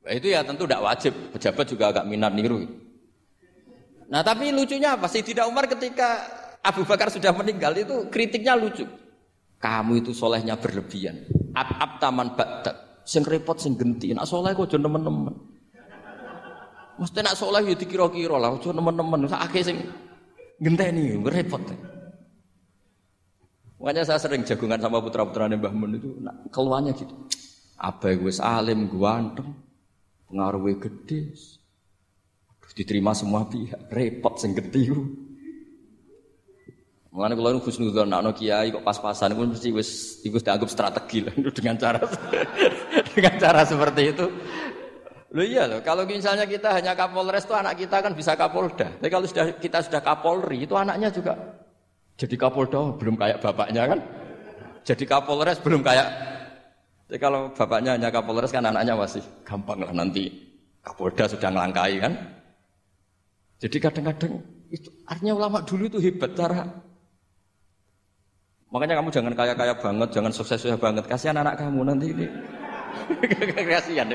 Nah, itu ya tentu tidak wajib. Pejabat juga agak minat niru. Nah tapi lucunya apa? Tidak Umar ketika Abu Bakar sudah meninggal itu kritiknya lucu. Kamu itu solehnya berlebihan. At ap taman badak. Sing repot sing genti. Nak soleh kok nemen-nemen. Mesti nak soleh ya dikira-kira lah. Aja nemen-nemen. Sakake sing genteni repot. Makanya saya sering jagungan sama putra-putra Mbah Mun itu nak keluarnya gitu. Gue salim, gue anteng, pengaruhnya gede, diterima semua pihak, repot sing gede Mengenai kalau khusnudon, nak kiai kok pas-pasan, itu mesti wis ikut dianggap strategi lah dengan cara dengan cara seperti itu. Lo iya loh, kalau misalnya kita hanya Kapolres itu anak kita kan bisa Kapolda. Tapi kalau sudah kita sudah Kapolri itu anaknya juga jadi Kapolda belum kayak bapaknya kan. Jadi Kapolres belum kayak. Jadi kalau bapaknya hanya Kapolres kan anaknya masih gampang lah nanti Kapolda sudah ngelangkai kan. Jadi kadang-kadang itu artinya ulama dulu itu hebat cara Makanya kamu jangan kaya-kaya banget, jangan sukses-sukses banget. Kasihan anak kamu nanti ini. Kasihan.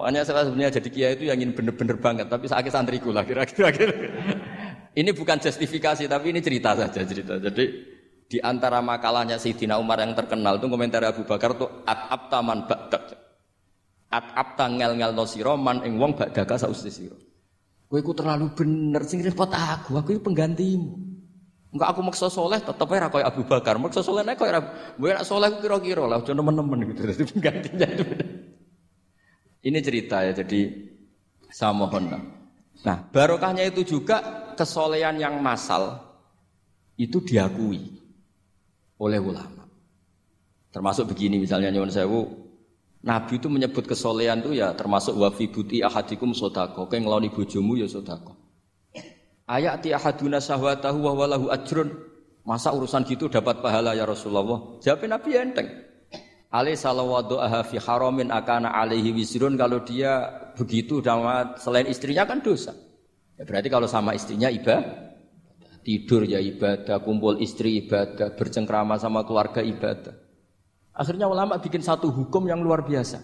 Makanya saya sebenarnya jadi kiai itu yang ingin bener-bener banget, tapi sakit santriku lah kira-kira. ini bukan justifikasi, tapi ini cerita saja cerita. Jadi di antara makalahnya Sayyidina Umar yang terkenal itu komentar Abu Bakar itu at abta man ba'dak. At abta ngel ngel no siro man ing wong ba'daka sausti siro. Kowe terlalu bener sing repot aku, aku itu penggantimu. Enggak aku maksa soleh tetep ora koyo Abu Bakar. Maksa soleh nek koyo gue nak soleh kira-kira lah aja nemen-nemen gitu. Dadi penggantinya itu. Ini cerita ya jadi saya mohon. Nah, barokahnya itu juga kesolehan yang masal itu diakui oleh ulama. Termasuk begini misalnya nyuwun sewu, Nabi itu menyebut kesolehan itu ya termasuk wafi buti ahadikum sodako. Kayak ngeloni bojomu ya sodako. Ayati ahaduna sahwatahu wa walahu ajrun. Masa urusan gitu dapat pahala ya Rasulullah? Jawab Nabi enteng. Ali salawatu aha fi haramin akana alaihi wisrun kalau dia begitu sama selain istrinya kan dosa. Ya berarti kalau sama istrinya ibadah, tidur ya ibadah, kumpul istri ibadah, bercengkrama sama keluarga ibadah. Akhirnya ulama bikin satu hukum yang luar biasa.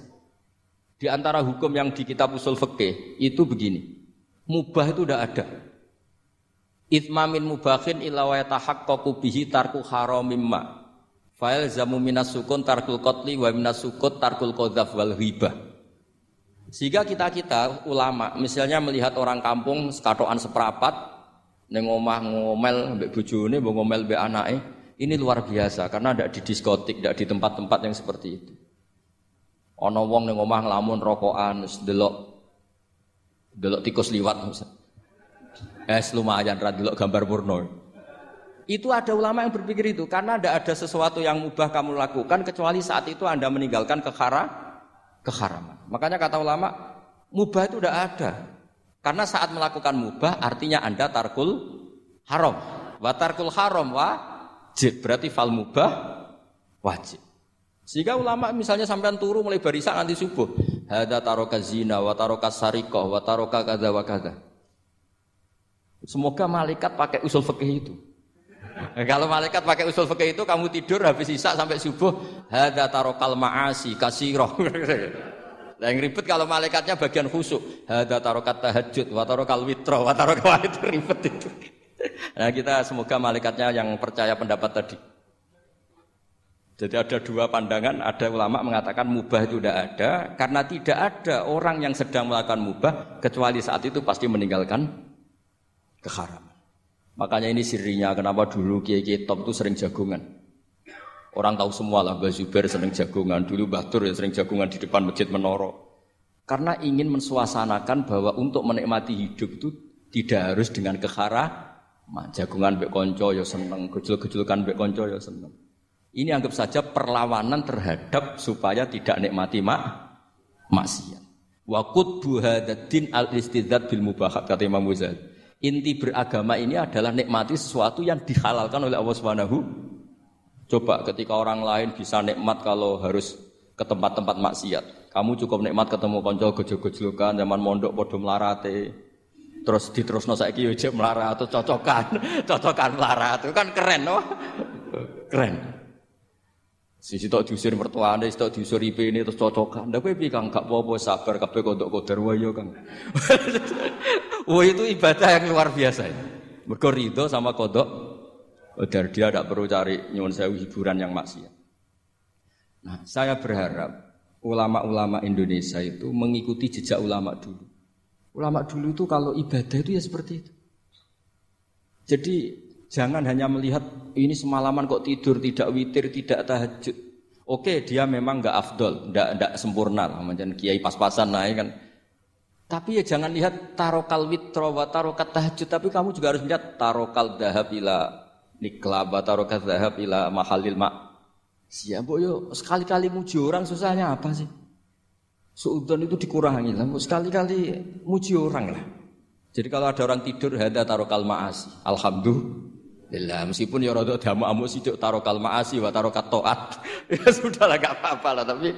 Di antara hukum yang di kitab usul fikih itu begini. Mubah itu udah ada. Itmamin mubahin illa wa yatahaqqaqu bihi tarku haramim ma. Fa'il zamu minas sukun tarkul qatli wa minas sukut tarkul qadzaf wal ghibah. Sehingga kita-kita ulama misalnya melihat orang kampung sekatoan seperapat ning omah ngomel mbek bojone, mbok ngomel mbek anake, ini luar biasa karena tidak di diskotik, tidak di tempat-tempat yang seperti itu. Ono wong ning omah nglamun rokokan, delok delok tikus liwat misal. Es lumayan ra delok gambar porno. Itu ada ulama yang berpikir itu karena tidak ada sesuatu yang mubah kamu lakukan kecuali saat itu Anda meninggalkan kehara keharaman. Makanya kata ulama, mubah itu tidak ada. Karena saat melakukan mubah artinya Anda tarkul haram. Wa tarkul haram wa wajib berarti fal mubah wajib sehingga ulama misalnya sampai turu mulai barisan nanti subuh hada taroka zina wa taroka sarikoh wa taroka kada wa kada semoga malaikat pakai usul fikih itu kalau malaikat pakai usul fikih itu kamu tidur habis isak sampai subuh hada tarokal maasi kasiroh Nah, yang ribet kalau malaikatnya bagian khusuk. Hada tarokat tahajud, wa tarokal witro, wa tarokal itu ribet itu. Nah kita semoga malaikatnya yang percaya pendapat tadi. Jadi ada dua pandangan, ada ulama mengatakan mubah itu tidak ada, karena tidak ada orang yang sedang melakukan mubah, kecuali saat itu pasti meninggalkan keharaman. Makanya ini sirinya, kenapa dulu kiai kiai top itu sering jagungan. Orang tahu semua lah, Mbak Zubair sering jagungan, dulu Batur ya sering jagungan di depan masjid Menoro. Karena ingin mensuasanakan bahwa untuk menikmati hidup itu tidak harus dengan kehara, Jagungan mbek konco ya seneng, gejul-gejulkan mbek konco ya seneng. Ini anggap saja perlawanan terhadap supaya tidak nikmati mak maksiat. Wa qutbu hadaddin al istidzad bil mubahat kata Imam Ghazali. Inti beragama ini adalah nikmati sesuatu yang dihalalkan oleh Allah Subhanahu. Coba ketika orang lain bisa nikmat kalau harus ke tempat-tempat maksiat. Kamu cukup nikmat ketemu konco gejol-gejolkan zaman mondok podo melarate terus diterusno saiki yo jek melarat atau cocokan, cocokan melarat itu kan keren no? Keren. Sisi tok diusir mertuane, sisi tok diusir ini terus cocokan. Ndak kowe piye Kang gak apa-apa sabar kabeh kodok kodar wae yo Kang. Wah itu ibadah yang luar biasa. Mergo ridho sama kodok kodar dia tidak perlu cari nyuwun sewu hiburan yang maksiat. Nah, saya berharap ulama-ulama Indonesia itu mengikuti jejak ulama dulu. Ulama dulu itu kalau ibadah itu ya seperti itu. Jadi jangan hanya melihat ini semalaman kok tidur tidak witir tidak tahajud. Oke dia memang nggak afdol, nggak nggak sempurna lah macam kiai pas-pasan naik kan. Tapi ya jangan lihat tarokal witro wa tarokat tahajud, tapi kamu juga harus lihat tarokal dahab ila nikla wa tarokat dahab ila mahalil mak. Siapa yo sekali-kali muji orang susahnya apa sih? Suudon itu dikurangi lah. Sekali-kali muji orang lah. Jadi kalau ada orang tidur hada taruh kalmaasi. Alhamdulillah. Meskipun ya rada damu amu sidik taruh kalmaasi wa taruh katoat. ya sudah lah gak apa-apa lah tapi.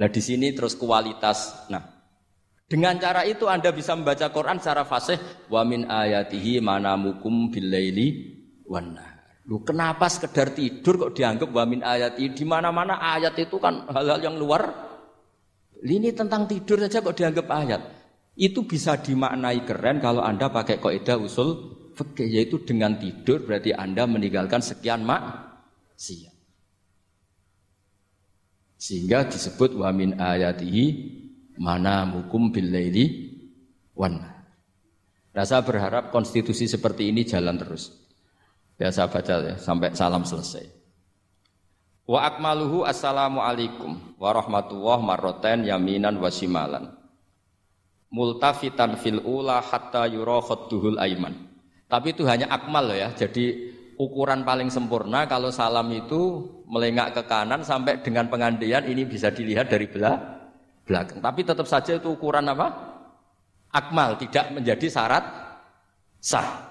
Nah di sini terus kualitas. Nah dengan cara itu Anda bisa membaca Quran secara fasih wa min ayatihi manamukum billaili wan Lu kenapa sekedar tidur kok dianggap wa min ayati? Di mana-mana ayat itu kan hal-hal yang luar ini tentang tidur saja kok dianggap ayat. Itu bisa dimaknai keren kalau Anda pakai kaidah usul fikih yaitu dengan tidur berarti Anda meninggalkan sekian mak siap. Sehingga disebut wa min ayatihi mana mukum billaili wan. Nah, saya berharap konstitusi seperti ini jalan terus. Biasa baca ya sampai salam selesai. Wa akmaluhu assalamu alaikum warahmatullah marroten yaminan wasimalan. Multafitan fil ula hatta yura khadduhul aiman. Tapi itu hanya akmal ya. Jadi ukuran paling sempurna kalau salam itu melengak ke kanan sampai dengan pengandian ini bisa dilihat dari belakang. Tapi tetap saja itu ukuran apa? Akmal, tidak menjadi syarat sah.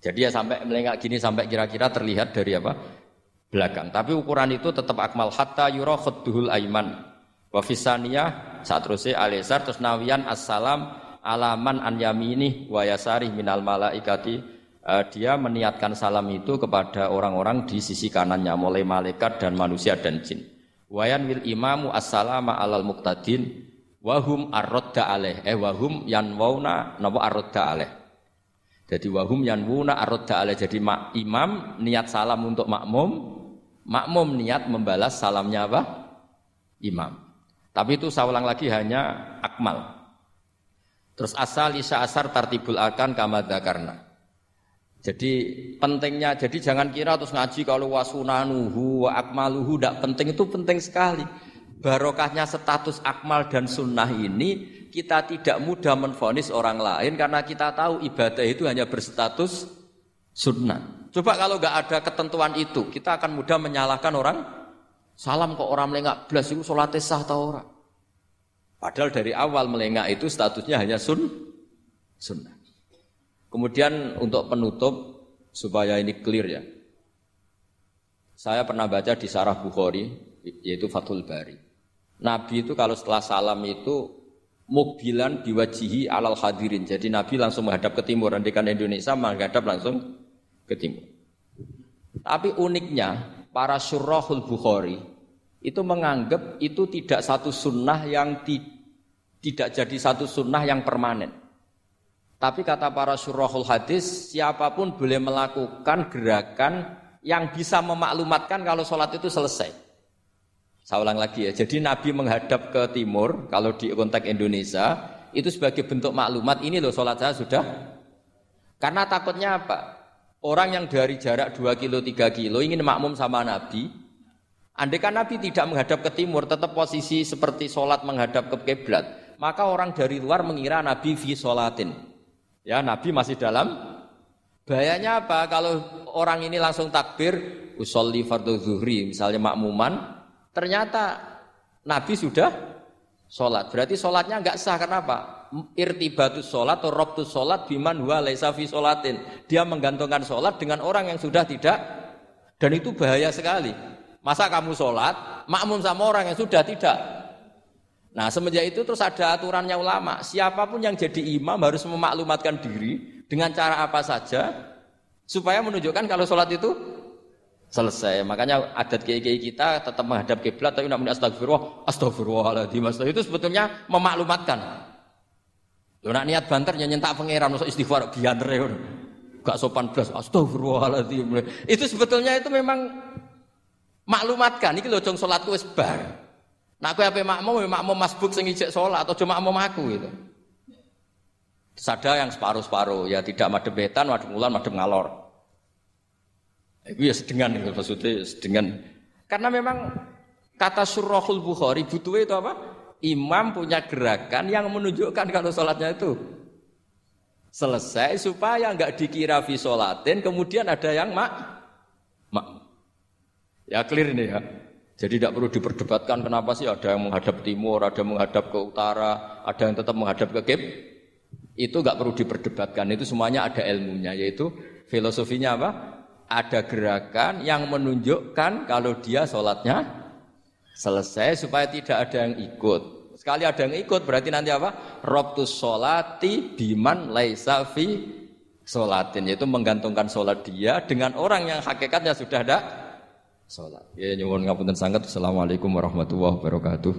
Jadi ya sampai melengak gini sampai kira-kira terlihat dari apa? belakang. Tapi ukuran itu tetap akmal hatta yura khudduhul aiman. Wa fisaniyah saat terusnya terus nawian assalam alaman an yamini wa yasari minal malaikati uh, dia meniatkan salam itu kepada orang-orang di sisi kanannya mulai malaikat dan manusia dan jin. Wayan wil imamu assalama alal muktadin wahum arrodda aleh eh wahum yanwauna napa arrodda aleh. Jadi wahum yanwuna arrodda aleh. Jadi mak, imam niat salam untuk makmum, makmum niat membalas salamnya apa? Imam. Tapi itu saya ulang lagi hanya akmal. Terus asal isa asar tartibul akan kamada karena. Jadi pentingnya, jadi jangan kira terus ngaji kalau wasunanuhu wa akmaluhu tidak penting itu penting sekali. Barokahnya status akmal dan sunnah ini kita tidak mudah menfonis orang lain karena kita tahu ibadah itu hanya berstatus sunnah. Coba kalau nggak ada ketentuan itu, kita akan mudah menyalahkan orang. Salam kok orang melengak belas itu sholat sah atau orang. Padahal dari awal melengah itu statusnya hanya sun, sunnah. Kemudian untuk penutup supaya ini clear ya. Saya pernah baca di Sarah Bukhari yaitu Fathul Bari. Nabi itu kalau setelah salam itu mukbilan diwajihi alal hadirin. Jadi Nabi langsung menghadap ke timur. Andikan Indonesia menghadap langsung ke timur. Tapi uniknya para surahul Bukhari itu menganggap itu tidak satu sunnah yang ti, tidak jadi satu sunnah yang permanen. Tapi kata para surahul hadis, siapa pun boleh melakukan gerakan yang bisa memaklumatkan kalau sholat itu selesai. Saya ulang lagi ya, jadi Nabi menghadap ke timur, kalau di konteks Indonesia, itu sebagai bentuk maklumat, ini loh sholat saya sudah. Karena takutnya apa? Orang yang dari jarak 2 kilo, 3 kilo ingin makmum sama Nabi, Andai kan Nabi tidak menghadap ke timur, tetap posisi seperti sholat menghadap ke kiblat, maka orang dari luar mengira Nabi fi sholatin. Ya, Nabi masih dalam. Bahayanya apa? Kalau orang ini langsung takbir, usolli fardhu zuhri, misalnya makmuman, ternyata Nabi sudah sholat. Berarti sholatnya nggak sah. Kenapa? Irtibatus sholat atau robtus sholat biman huwa laisa fi sholatin. Dia menggantungkan sholat dengan orang yang sudah tidak. Dan itu bahaya sekali. Masa kamu sholat, makmum sama orang yang sudah tidak. Nah semenjak itu terus ada aturannya ulama. Siapa pun yang jadi imam harus memaklumatkan diri dengan cara apa saja supaya menunjukkan kalau sholat itu selesai. Makanya adat kiai-kiai kita tetap menghadap kiblat tapi namun astagfirullah, astagfirullahaladzim. Itu sebetulnya memaklumatkan. Lo nak niat banter nyentak pangeran masuk istighfar bianter ya. Gak sopan belas, astagfirullahaladzim. Itu sebetulnya itu memang maklumatkan iki lho jong salatku wis bar. Nak kowe makmum ya makmum masbuk sing atau cuma makmum aku gitu. Sada yang separuh-separuh ya tidak madem betan, madem ulan, madem ngalor. Itu ya sedengan itu maksudnya sedengan. Karena memang kata surahul Bukhari butuh itu apa? Imam punya gerakan yang menunjukkan kalau sholatnya itu selesai supaya nggak dikira fi kemudian ada yang mak mak Ya clear ini ya. Jadi tidak perlu diperdebatkan kenapa sih ada yang menghadap timur, ada yang menghadap ke utara, ada yang tetap menghadap ke kib. Itu nggak perlu diperdebatkan. Itu semuanya ada ilmunya, yaitu filosofinya apa? Ada gerakan yang menunjukkan kalau dia sholatnya selesai supaya tidak ada yang ikut. Sekali ada yang ikut berarti nanti apa? Robtus sholati biman laisafi sholatin. Yaitu menggantungkan sholat dia dengan orang yang hakikatnya sudah ada sholat. Ya nyuwun ngapunten sangat. Assalamualaikum warahmatullahi wabarakatuh.